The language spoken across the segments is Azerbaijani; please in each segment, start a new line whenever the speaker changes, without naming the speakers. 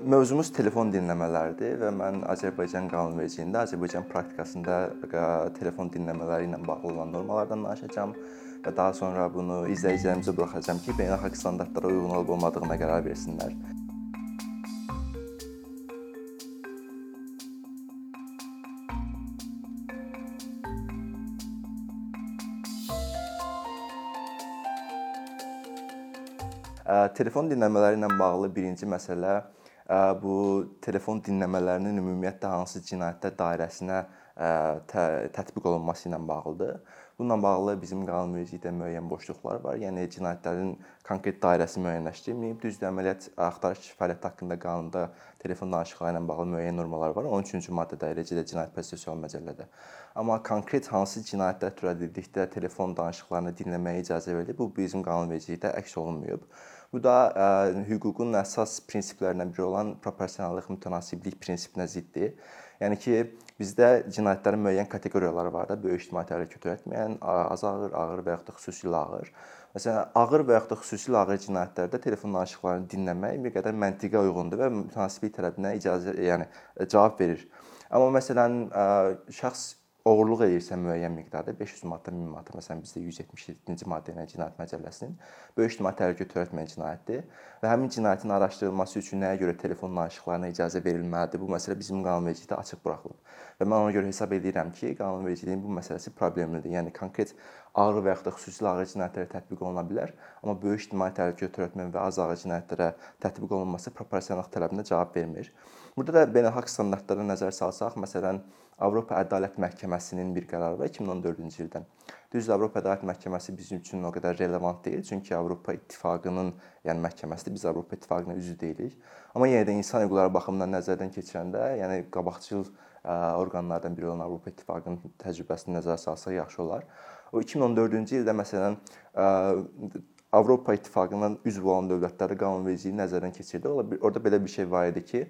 Mövzumuz telefon dinləmələrdir və mən Azərbaycan qanunvericiliyində, Azərbaycan praktikasında telefon dinləmələri ilə bağlı olan normalardan danışacağam və daha sonra bunu izləyicilərimizə buraxacağam ki, beynəlxalq standartlara uyğun olub-olmadığına qərar versinlər. Telefon dinləmələri ilə bağlı birinci məsələ bu telefon dinləmələrinin ümumiyyətlə hansı cinayətlər dairəsinə tə tətbiq olunması ilə bağlıdır. Bununla bağlı bizim qanunvericilikdə müəyyən boşluqlar var. Yəni cinayətlərin konkret dairəsi müəyyənləşdirilməyib. Düzdür, əməliyyat axtarış fəaliyyəti haqqında qanunda telefon danışıqları ilə bağlı müəyyən normalar var. 13-cü maddədə, eləcə də cinayət prosessual məcəllədə. Amma konkret hansı cinayətlər törədildikdə telefon danışıqlarını dinləməyə icazə verilir, bu bizim qanunvericilikdə əks olunmayıb. Bu da ə, hüququn əsas prinsiplərindən biri olan proporsionallıq, mütənasiblik prinsipinə ziddir. Yəni ki, bizdə cinayətlərin müəyyən kateqoriyaları var da, böyük ictimai təhlükə törətməyən, az ağır, ağır və yaxud da xüsusilə ağır. Məsələn, ağır və yaxud da xüsusilə ağır cinayətlərdə telefon danışıqlarını dinləmək bir qədər məntiqə uyğundur və mütənasiblik tələbinə icazə, yəni cavab verir. Amma məsələn, şəxs oğurluq edirsə müəyyən miqdarda 500 manatdan 1000 manata, məsələn bizdə 177-ci maddə ilə Cinayət Məcəlləsinin böyük ictimai təhlükə törətməyən cinayətdir və həmin cinayətin araşdırılması üçün nəyə görə telefon danışıqlarına icazə verilməlidir? Bu məsələ bizim qanunvericilikdə açıq buraxılıb. Və mən ona görə hesab edirəm ki, qanunvericiliyin bu məsələsi problemlidir. Yəni konkret ağır və yaxud da xüsusilə ağır cinayətlərə tətbiq oluna bilər, amma böyük ictimai təhlükə törətmə və az ağır cinayətlərə tətbiq olunması proporsionallıq tələbinə cavab vermir. Burada da beynəlxalq standartlara nəzər salsaq, məsələn, Avropa Ədalət Məhkəməsinin bir qərarı var 2014-cü ildən. Düzdür, Avropa Ədalət Məhkəməsi bizim üçün o qədər relevant deyil, çünki Avropa İttifaqının, yəni məhkəməsidir. Biz Avropa İttifaqına üzv deyilik. Amma yenə də insan hüquqları baxımından nəzərdən keçirəndə, yəni qabaqcıl orqanlardan biri olan Avropa İttifaqının təcrübəsini nəzərə salsaq yaxşı olar. O 2014-cü ildə məsələn Avropa İttifaqının üzv olan dövlətləri qanunvericiliyi nəzərdən keçirdi. Orada belə bir şey var idi ki,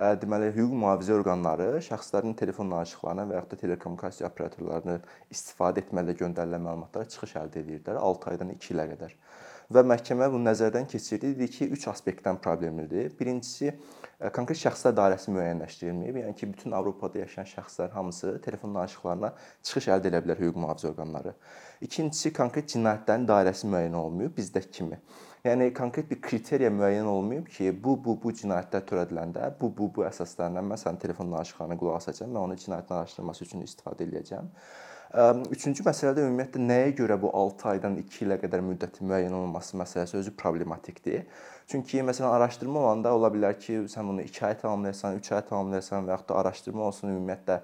deməli hüquq mühafizə orqanları şəxslərin telefon danışıqlarına və yaxud da telekommunikasiya operatorlarını istifadə etməklə göndərilən məlumatlara çıxış əldə edirdilər 6 aydan 2 ilə qədər. Və məhkəmə bunu nəzərdən keçirdi, dedi ki, 3 aspektdən problemlidir. Birincisi, konkret şəxslər dairəsi müəyyənləşdirilməyib. Yəni ki, bütün Avropada yaşayan şəxslər hamısı telefon danışıqlarına çıxış əldə edə bilər hüquq mühafizə orqanları. İkincisi, konkret cinayətlərin dairəsi müəyyən olunmayıb bizdəki kimi. Yəni konkret bir kriteriya müəyyən olmayıb ki, bu bu bu cinayətlər törədiləndə bu bu bu əsaslarla mən sənin telefon danışıqlarına qulaq asacağam və onu cinayətin araşdırılması üçün istifadə edəcəm. Üçüncü məsələ də ümumiyyətlə nəyə görə bu 6 aydan 2 ilə qədər müddətin müəyyən olunması məsələsi özü problematikdir. Çünki məsələn araşdırma olanda ola bilər ki, sən bunu 2 ay tamamlayasan, 3 ay tamamlayasan və yaxud da araşdırma olsun ümumiyyətlə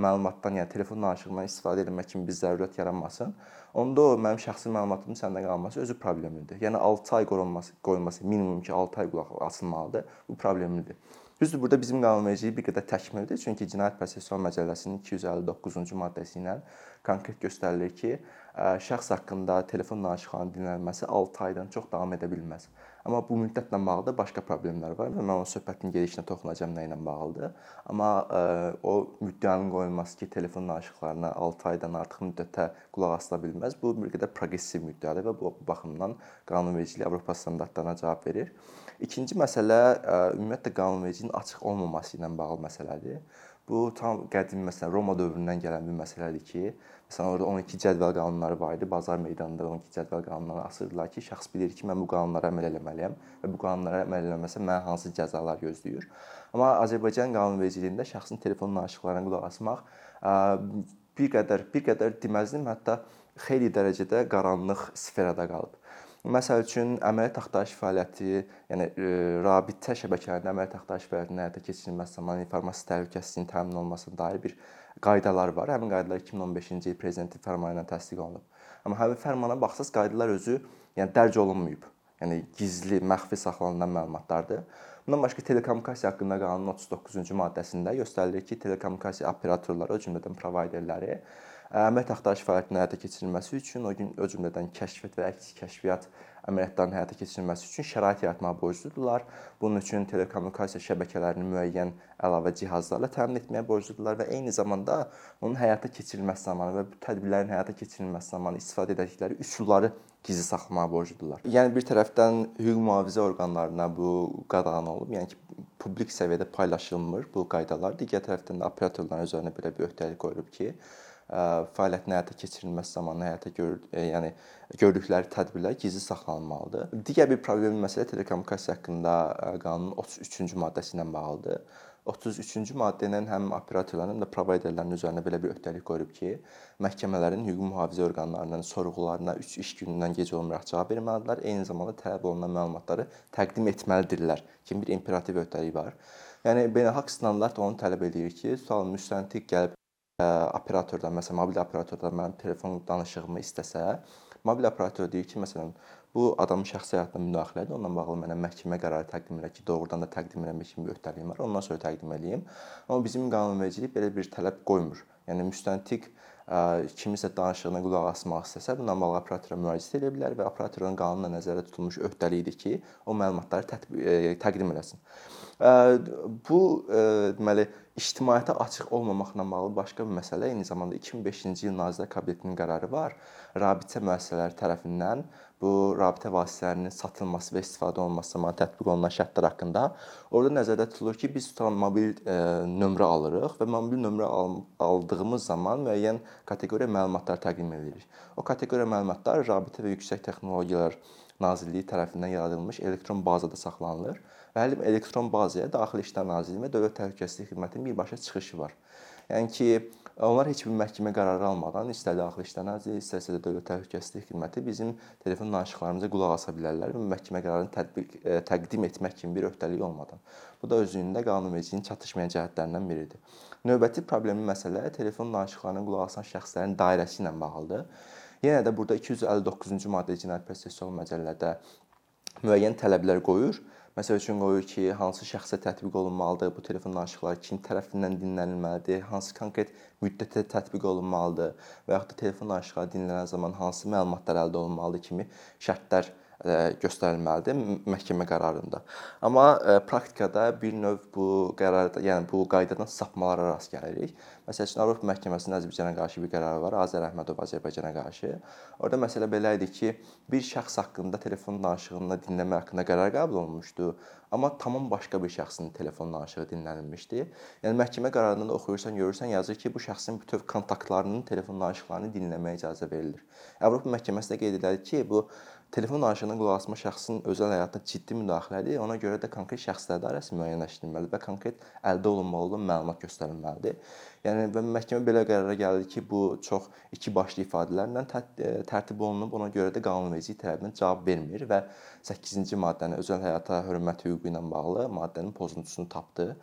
məlumatdan, yəni telefon danışığından istifadə etmək kimi bir zərurət yaranmasın. Onda o mənim şəxsi məlumatımın səndə qalması özü problemlidir. Yəni 6 ay qorunması, qoyulması minimum ki 6 ay qulaq asılmalıdır. Bu problemlidir. Düzdür, burada bizim qanunvericiliyi bir qədər təkmildir. Çünki Cinayət Prosessual Məcəlləsinin 259-cu maddəsi ilə konkret göstərilir ki, şəxs haqqında telefon danışıqlarının dinlənilməsi 6 aydan çox davam edə bilməz. Amma bu müddətlə bağlı başqa problemlər var və mən o söhbətin gedişinə toxunacağam nə ilə bağlıdır. Amma o müddəanın qoyulması ki, telefon danışıqlarına 6 aydan artıq müddətə qulaq asıla bilməz. Bu bir qədər progressiv müddəadır və bu baxımdan qanunvericilik Avropa standartlarına cavab verir. İkinci məsələ ümumiyyətlə qanunvericiliyin açıq olmaması ilə bağlı məsələdir. Bu tam qədim məsələn Roma dövründən gələn bir məsələdir ki, məsələn orada 12 cədvəl qanunları var idi. Bazar meydanında 12 cədvəl qanunları asırdılar ki, şəxs bilir ki, mən bu qanunlara əməl etməliyəm və bu qanunlara əməl etməsəm mənə hansı cəzalar gözləyir. Amma Azərbaycan qanunvericiliyində şəxsin telefon danışıqlarına qulaq asmaq bir qədər bir qədər deməzdim, hətta xeyli dərəcədə qaranlıq sferada qalıb. Məsəl üçün əməliyyat axtarış fəaliyyəti, yəni e, rabitə şəbəkələrində əməliyyat axtarış fəaliyyətinin həyata keçirilməsi zamanı informasiya təhlükəsizliyinin təmin olunmasına dair bir qaydalar var. Həmin qaydalar 2015-ci il prezidentin fərmanı ilə təsdiq olunub. Amma həmin fərmana baxsaz qaydalar özü yəni dərc olunmayıb. Yəni gizli, məxfi saxlanılan məlumatlardır. Bundan başqa telekommunikasiya haqqında qanunun 39-cu maddəsində göstərilir ki, telekommunikasiya operatorları, o cümlədən provayderləri əməliyyat axtarış fəaliyyətinin həyata keçirilməsi üçün o gün o cümlədən kəşfiyyat və əks kəşfiyyat əməliyyatlarının həyata keçirilməsi üçün şərait yaratmağa borcludurlar. Bunun üçün telekommunikasiya şəbəkələrini müəyyən əlavə cihazlarla təmin etməyə borcludurlar və eyni zamanda onun həyata keçirilməsi zamanı və bu tədbirlərin həyata keçirilməsi zamanı istifadə etdikləri üsulları gizli saxlamağa borcludurlar. Yəni bir tərəfdən hüquq mühafizə orqanlarına bu qadağan olunub, yəni ki, publik səviyyədə paylaşılmır bu qaydalar. Digər tərəfdən də operatorların özlərinə belə bir öhdəlik qoyulub ki, fəaliyyətin həyata keçirilməsi zamanı həyata gör, yəni gördükləri tədbirlər gizli saxlanılmalıdır. Digər bir problemli məsələ telekommunikasiya haqqında qanunun 33-cü maddəsi ilə bağlıdır. 33-cü maddə ilə həm operatorların, həm də provayderlərin üzərinə belə bir öhdəlik qoyulub ki, məhkəmələrin hüquq mühafizə orqanlarının sorğularına 3 iş günündən gec olmayaraq cavab verməlidirlər. Eyni zamanda tələb olunan məlumatları təqdim etməlidirlər kimi bir imperativ öhdəlik var. Yəni beynəlxalq standart onu tələb eləyir ki, sual müstəntiq gəlib operatordan, məsələn, mobil operatordan mənim telefon danışığımı istəsə, mobil operator deyir ki, məsələn, bu adamın şəxsi həyatına müdaxilədir. Onunla bağlı mənə məhkəmə qərarı təqdim elə ki, doğrudan da təqdim eləmək kimi öhdəliyim var. Ondan sonra təqdim eləyim. Amma bizim qanunvericilik belə bir tələb qoymur. Yəni müstəntiq kimisə danışığına qulaq asmaq istəsə, bununla bağlı operatora müraciət edə bilər və operatorun qanunla nəzərdə tutulmuş öhdəliyidir ki, o məlumatları tətbiq təqdim eləsin. Bu deməli ictimaiyyətə açıq olmamaqla bağlı başqa bir məsələ eyni zamanda 2005-ci il Nazirlər Kabinetinin qərarı var. Rabitə müəssisələri tərəfindən bu rabitə vasitələrinin satılması və istifadə olunması zamanı tətbiq olunan şərtlər haqqında orada nəzərdə tutulur ki, biz tutan mobil e, nömrə alırıq və mobil nömrə al aldığımız zaman müəyyən kateqoriya məlumatlar təqdim edirik. O kateqoriya məlumatlar rabitə və yüksək texnologiyalar Nazirliyi tərəfindən yaradılmış elektron bazada saxlanılır və həmin elektron bazaya Daxili İşlər Nazirliyi və Dövlət Təhlükəsizlik Xidmətinin birbaşa çıxışı var. Yəni ki, onlar heç bir məhkəmə qərarı almadan istər Daxili İşlər Nazirliyi, istərsə də Dövlət Təhlükəsizlik Xidməti bizim telefon danışıqlarımıza qulaq asa bilərlər və məhkəmə qərarını tətbiq e, təqdim etmək kimi bir öhdəlik olmadan. Bu da özlüyündə qanunvericiliyin çatışmayan cəhətlərindən biridir. Növbəti problemli məsələ telefon danışıqlarına qulaq asan şəxslərin dairəsi ilə bağlıdır. Yenə də burada 259-cu maddə Cinayət Prosessual Məcəllədə müəyyən tələblər qoyur. Məsəl üçün qoyur ki, hansı şəxsə tətbiq olunmalıdır, bu telefon danışıqları kim tərəfindən dinlənilməlidir, hansı konkret müddətə tətbiq olunmalıdır və yaxud da telefon danışıqları dinlənən zaman hansı məlumatlar əldə olunmalıdır kimi şərtlər göstərilməlidir məhkəmə qərarında. Amma praktikada bir növ bu qərarda, yəni bu qaydadan sapmalara rast gəlirik. Məsəl üçün Avropa Məhkəməsinin Azərbaycana qarşı bir qərarı var, Azər Əhmədov Azərbaycana qarşı. Orada məsələ belə idi ki, bir şəxs haqqında telefon danışığını dinləmə haqqında qərar qəbul olunmuşdu, amma tamam başqa bir şəxsin telefon danışığı dinlənilmişdi. Yəni məhkəmə qərarında da oxuyursan, görürsən yazır ki, bu şəxsin bütöv kontaktlarının telefon danışıqlarını dinləməyə icazə verilir. Avropa Məhkəməsi də qeyd edir ki, bu telefon danışığına qulaq asma şəxsin özəl həyatına ciddi müdaxilədir. Ona görə də konkret şəxslər dairəsi müəyyənləşdirilməli və konkret əldə olunmalı olan məlumat göstərilməlidir. Yəni və məhkəmə belə qərara gəldi ki, bu çox iki başlı ifadələrlə e, tərtib olunub. Ona görə də qanunvericilik tərəfindən cavab vermir və 8-ci maddənin özəl həyata hörmət hüququ ilə bağlı maddənin pozuntusunu tapdı.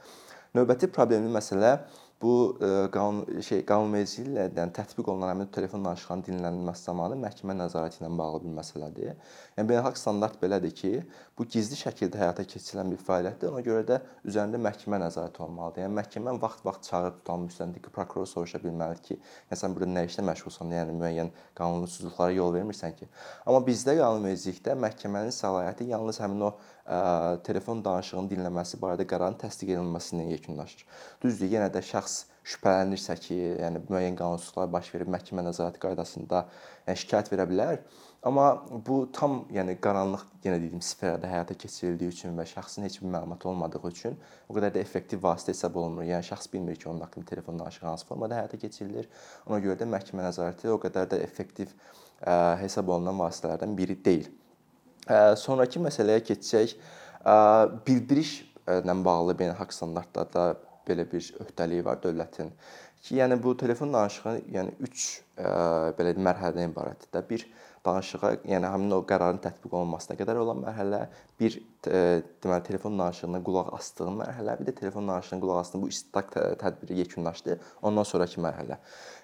Növbəti problemli məsələ bu e, qanun şey qanunvericiliklə tətbiq olunan həmin telefon danışıqlarının dinlənilməsi zamanı məhkəmə nəzarəti ilə bağlı bir məsələdir. Yəni beynəlxalq standart belədir ki, bu gizli şəkildə həyata keçirilən bir fəaliyyətdir. Ona görə də üzərində məhkəmə nəzarəti olmalıdır. Yəni məhkəmə vaxt-vaxt çağırıb tutan müstəntiqi prokuror soruşa bilməlidir ki, yəni sən burada nə işlə məşğulsan, yəni müəyyən qanunsuzluqlara yol vermirsən ki. Amma bizdə qanunvericilikdə məhkəmənin səlahiyyəti yalnız həmin o ə, telefon danışığının dinləməsi barədə qərarın təsdiq edilməsi ilə yekunlaşır. Düzdür, yenə də şəxs şübhələnirsə ki, yəni müəyyən qanunsuzluqlar baş verib məhkəmə nəzarəti qaydasında yəni şikayət verə bilər. Amma bu tam, yəni qaranlıq yenə dediyim sferada həyata keçirildiyi üçün və şəxsin heç bir məlumatı olmadığı üçün o qədər də effektiv vasitə hesab olunmur. Yəni şəxs bilmir ki, onun haqqında telefon danışığı hansı formada həyata keçirilir. Ona görə də məhkəmə nəzarəti o qədər də effektiv ə, hesab olunan vasitələrdən biri deyil. Sonrakı məsələyə keçsək, bildirişlə bağlı beynəlxalq standartlarda belə bir öhdəliyi var dövlətin ki, yəni bu telefon danışığı yəni 3 belə mərhələdən ibarətdir də. Bir danışığa, yəni həmin o qərarın tətbiq olunmasına qədər olan mərhələ, bir deməli telefon danışığına qulaq asdığın mərhələ, bir də telefon danışığına qulaq asdığın bu istintaq tədbiri yekunlaşdı, ondan sonrakı mərhələ.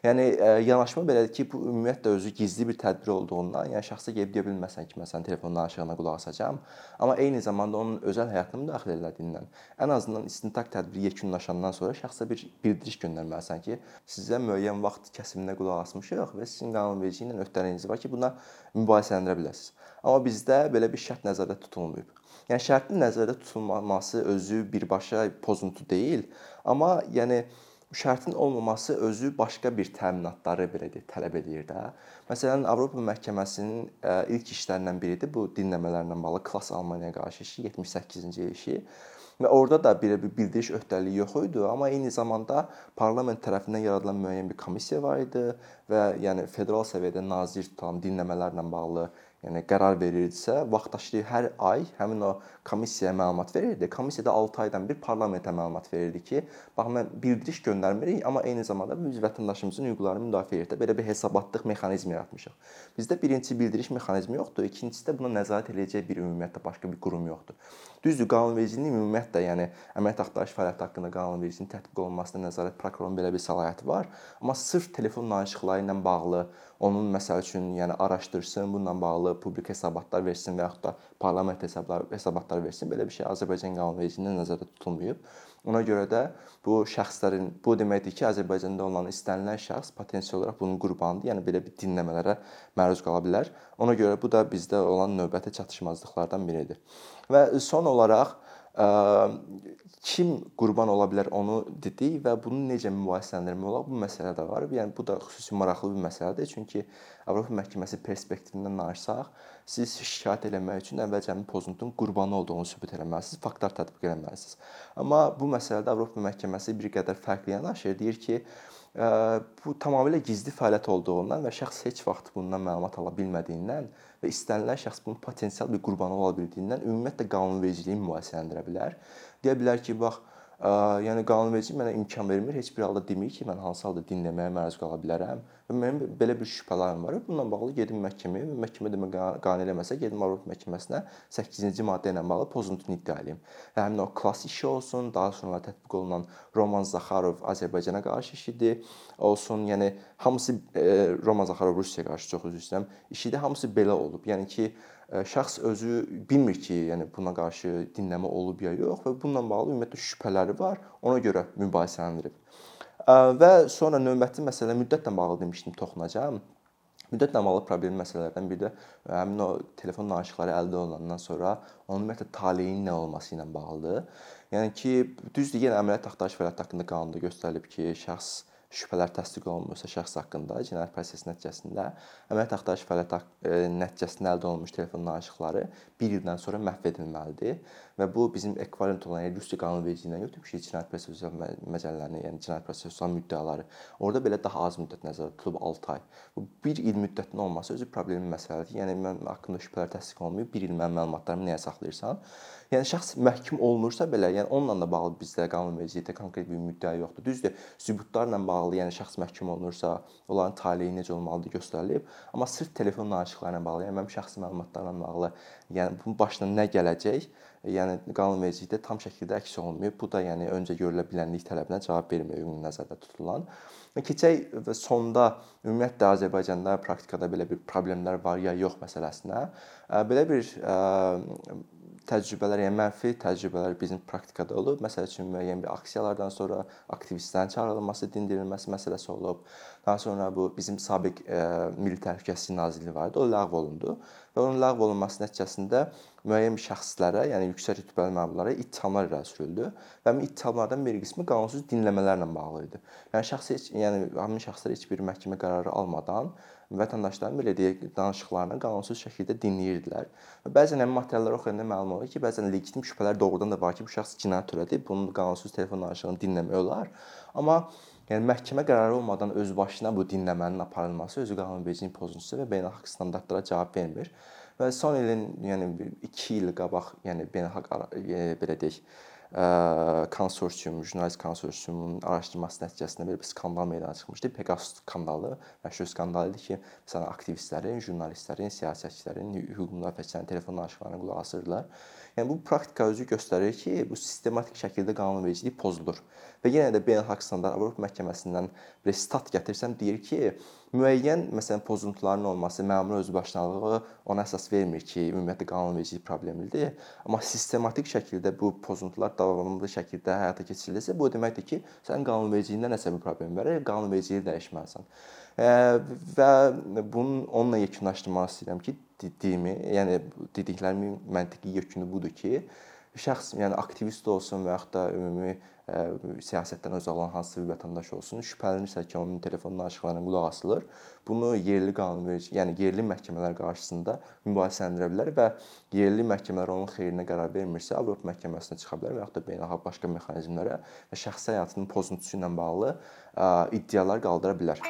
Yəni e, yanaşma belədir ki, bu ümumiyyətlə özü gizli bir tədbir olduğundan, yəni şəxsə gedib deyə bilməsən ki, məsələn telefon danışığına qulaq asacağam, amma eyni zamanda onun özəl həyatına müdaxilə elədiyindən ən azından istintaq tədbiri yekunlaşandan sonra şəxsə bir bildiriş göndərməlisən ki, sizə müəyyən vaxt kəsimində qulaq asmışıq və sizin qanunvericiliyi ilə öhdəliyiniz var ki, buna mübahisələndirə bilərsiniz. Amma bizdə belə bir şərt nəzərdə tutulmayıb. Yəni şərtin nəzərdə tutulmaması özü birbaşa pozuntu deyil, amma yəni şərtin olmaması özü başqa bir təminatları belə deyək, tələb edir də. Məsələn, Avropa məhkəməsinin ilk işlərindən biridir bu dinləmələrlə bağlı Klass Almaniyaya qarşı işi 78-ci işi. Və orada da belə bir bildiriş öhdəliyi yox idi, amma eyni zamanda parlament tərəfindən yaradılan müəyyən bir komissiya var idi və yəni federal səviyyədə nazir tutan dinləmələrlə bağlı yəni qərar verirdisə, vaxtaşırı hər ay həmin o komissiyaya məlumat verirdi. Komissiya da 6 aydan bir parlamentə məlumat verirdi ki, bax mən bildiriş göndərmirik, amma eyni zamanda biz vətəndaşımızın hüquqlarını müdafiə edir. Belə bir hesabatlıq mexanizmi yaratmışıq. Bizdə birinci bildiriş mexanizmi yoxdur, ikincisi də buna nəzarət edəcək bir ümumiyyətlə başqa bir qurum yoxdur. Düzdür, qanunvericiliyin ümumiyyətlə, yəni əməliyyat axtarış fəaliyyəti haqqında qanunvericiliyin tətbiq olunmasına nəzarət prokurorun belə bir səlahiyyəti var, amma sırf telefon danışıqları ilə bağlı onun məsəl üçün, yəni araşdırsın, bununla bağlı publik hesabatlar versin və yaxud da parlament hesablar hesabatlar versin. Belə bir şey Azərbaycan qanunvericiliyində nəzərdə tutulmayıb. Ona görə də bu şəxslərin bu deməkdir ki, Azərbaycanda olan istənilən şəxs potensial olaraq bunun qurbanıdır. Yəni belə bir dinləmələrə məruz qala bilər. Ona görə bu da bizdə olan növbəti çatışmazlıqlardan biridir. Və son olaraq kim qurban ola bilər onu dedik və bunu necə mübahisələndirmək olar bu məsələ də var. Yəni bu da xüsusi maraqlı bir məsələdir. Çünki Avropa məhkəməsi perspektivindən danışsaq, siz şikayət eləmək üçün əvvəlcə pozuntunun qurbanı olduğunu sübut etməlisiniz, faktlar tətbiq etməlisiniz. Amma bu məsələdə Avropa məhkəməsi bir qədər fərqli yanaşır. Deyir ki, bu tamamilə gizli fəaliyyət olduğundan və şəxs heç vaxt bundan məlumat ala bilmədiyindən və istənilən şəxs bunun potensial bir qurbanı ola bildiyindən ümumiyyətlə qanunvericiliyi mübahisələndirə bilər. Deyə bilər ki, bax yəni qanunvericilik mənə imkan vermir, heç bir halda demir ki, mən hansı halda dinləməyə məruz qala bilərəm və mənim belə bir şübhələrim var. Bununla bağlı gedim məhkəməyə və məhkəmə demə qane eləməsə, gedim Avropa məhkəməsinə 8-ci maddə ilə bağlı pozuntunu iddia edeyim. Və həmin o klass işi olsun, daha sonra tətbiq olunan Roman Zaxarov Azərbaycana qarşı işidir, olsun, yəni hamısı e, Roman Zaxarov Rusiyaya qarşı çox üzr istəyirəm. İşi də hamısı belə olub. Yəni ki, şəxs özü bilmir ki, yəni buna qarşı dinləmə olub ya yox və bununla bağlı ümumiyyətlə şübhələri var. Ona görə mübahisələndirib. Və sonra növbəti məsələ müddətlə bağlı demişdim, toxunacağam. Müddətlə bağlı problem məsələlərdən biri də həmin o telefon danışıqları əldə olunandan sonra onun ümumiyyətlə taleyinin nə olması ilə bağlıdır. Yəni ki, düzdür, yenə əməliyyat axtarış fəaliyyəti haqqında qanunda göstərilib ki, şəxs şübhələr təsdiq olunmursa şəxs haqqında cinayət prosesi nəticəsində əməliyyat axtarış fəaliyyəti e, nəticəsində əldə olunmuş telefon danışıqları 1 ildən sonra məhv edilməlidir və bu bizim ekvivalent olan yəni Rusiya qanunvericiliyinə götürmüşük cinayət prosessual məcəllərini, yəni cinayət prosessual müddəaları. Orada belə daha az müddət nəzərdə tutulub 6 ay. Bu 1 il müddətinin olması özü problemli məsələdir. Yəni mən haqqında şübhələr təsdiq olunmayıb, 1 il mənim məlumatlarımı nəyə saxlayırsan? Yəni şəxs məhkum olunursa belə, yəni onunla da bağlı bizdə qanunvericilikdə konkret bir müddəa yoxdur. Düzdür, sübutlarla bağlı, yəni şəxs məhkum olunursa, onların taleyi necə olmalıdır göstərilib. Amma sırf telefon danışıqlarına bağlı, yəni mənim şəxsi məlumatlarla bağlı, yəni bunun başına nə gələcək, yəni qanunvericilikdə tam şəkildə əks olunmayıb. Bu da yəni öncə görülə bilənlik tələbinə cavab vermir ümumi nəzərdə tutulan. Keçək və sonda ümumiyyətlə Azərbaycanda praktikada belə bir problemlər var ya yox məsələsinə. Belə bir təcrübələr, yəni mənfi təcrübələr bizim praktikada olub. Məsəl üçün müəyyən bir aksiyalardan sonra aktivistlərin çağırılması, dindirilməsi məsələsi olub. Daha sonra bu bizim sabiq e, Milli Təhlükəsizlik Nazirliyi var idi, o ləğv olundu və onun ləğv olunması nəticəsində müəyyən şəxslərə, yəni yüksək rütbəli məmurlara ittihamlar irəli sürüldü və bu ittihamlardan bir qismi qanunsuz dinləmələrlə bağlı idi. Yəni şəxs heç, yəni həmin şəxslər heç bir məhkəmə qərarı almadan vətəndaşların belə deyək danışıqlarını qanunsuz şəkildə dinləyirdilər. Və bəzən həmin materialları oxuyanda məlum olur ki, bəzən legitim şübhələr doğrudan da var ki, bu şəxs cinayət törədib, bunun qanunsuz telefon danışığını dinləmək olar. Amma yəni məhkəmə qərarı olmadan öz başına bu dinləmənin aparılması özü qanunvericiliyin pozuntusu və beynəlxalq standartlara cavab vermir. Və son ilin, yəni 2 il qabaq, yəni beynəlxalq e, belə deyək, konsorsium, jurnalist konsorsiumunun araşdırması nəticəsində belə bir skandal meydana çıxmışdı. Pegasus skandalı məşhur skandal idi ki, məsələn aktivistlərin, jurnalistlərin, siyasətçilərin, hüquq müdafiəçilərin telefon danışıqlarına qulaq asırdılar. Yəni bu praktika özü göstərir ki, bu sistematik şəkildə qanunvericilik pozulur. Və yenə də beynəlxalq standart Avropa məhkəməsindən bir stat gətirsəm deyir ki, müəyyən məsələn pozuntuların olması, məmur özbaşınalığı ona əsas vermir ki, ümumiyyətlə qanunvericilik problemidir. Amma sistematik şəkildə bu pozuntular davamlı şəkildə həyata keçirilirsə, bu deməkdir ki, sən qanunvericiliyində nəsə bir problem var, qanunvericiliyi dəyişməlisən. Və bunun onunla yekunlaşdırmaq istəyirəm ki, dediyimi, yəni dediklərimin məntiqi yekunu budur ki, şəxs, yəni aktivist olsun və yaxud da ümumi ə, siyasətdən uzaq olan hansısa bir vətəndaş olsun, şübhələnirsə ki, onun telefonunun danışıqlarına qulaq asılır, bunu yerli qanunverici, yəni yerli məhkəmələr qarşısında mübahisələndirə bilər və yerli məhkəmələr onun xeyrinə qərar vermirsə, Avropa məhkəməsinə çıxa bilər və yaxud da beynəlxalq başqa mexanizmlərə və şəxsi həyatının pozuntusu ilə bağlı ə, iddialar qaldıra bilər.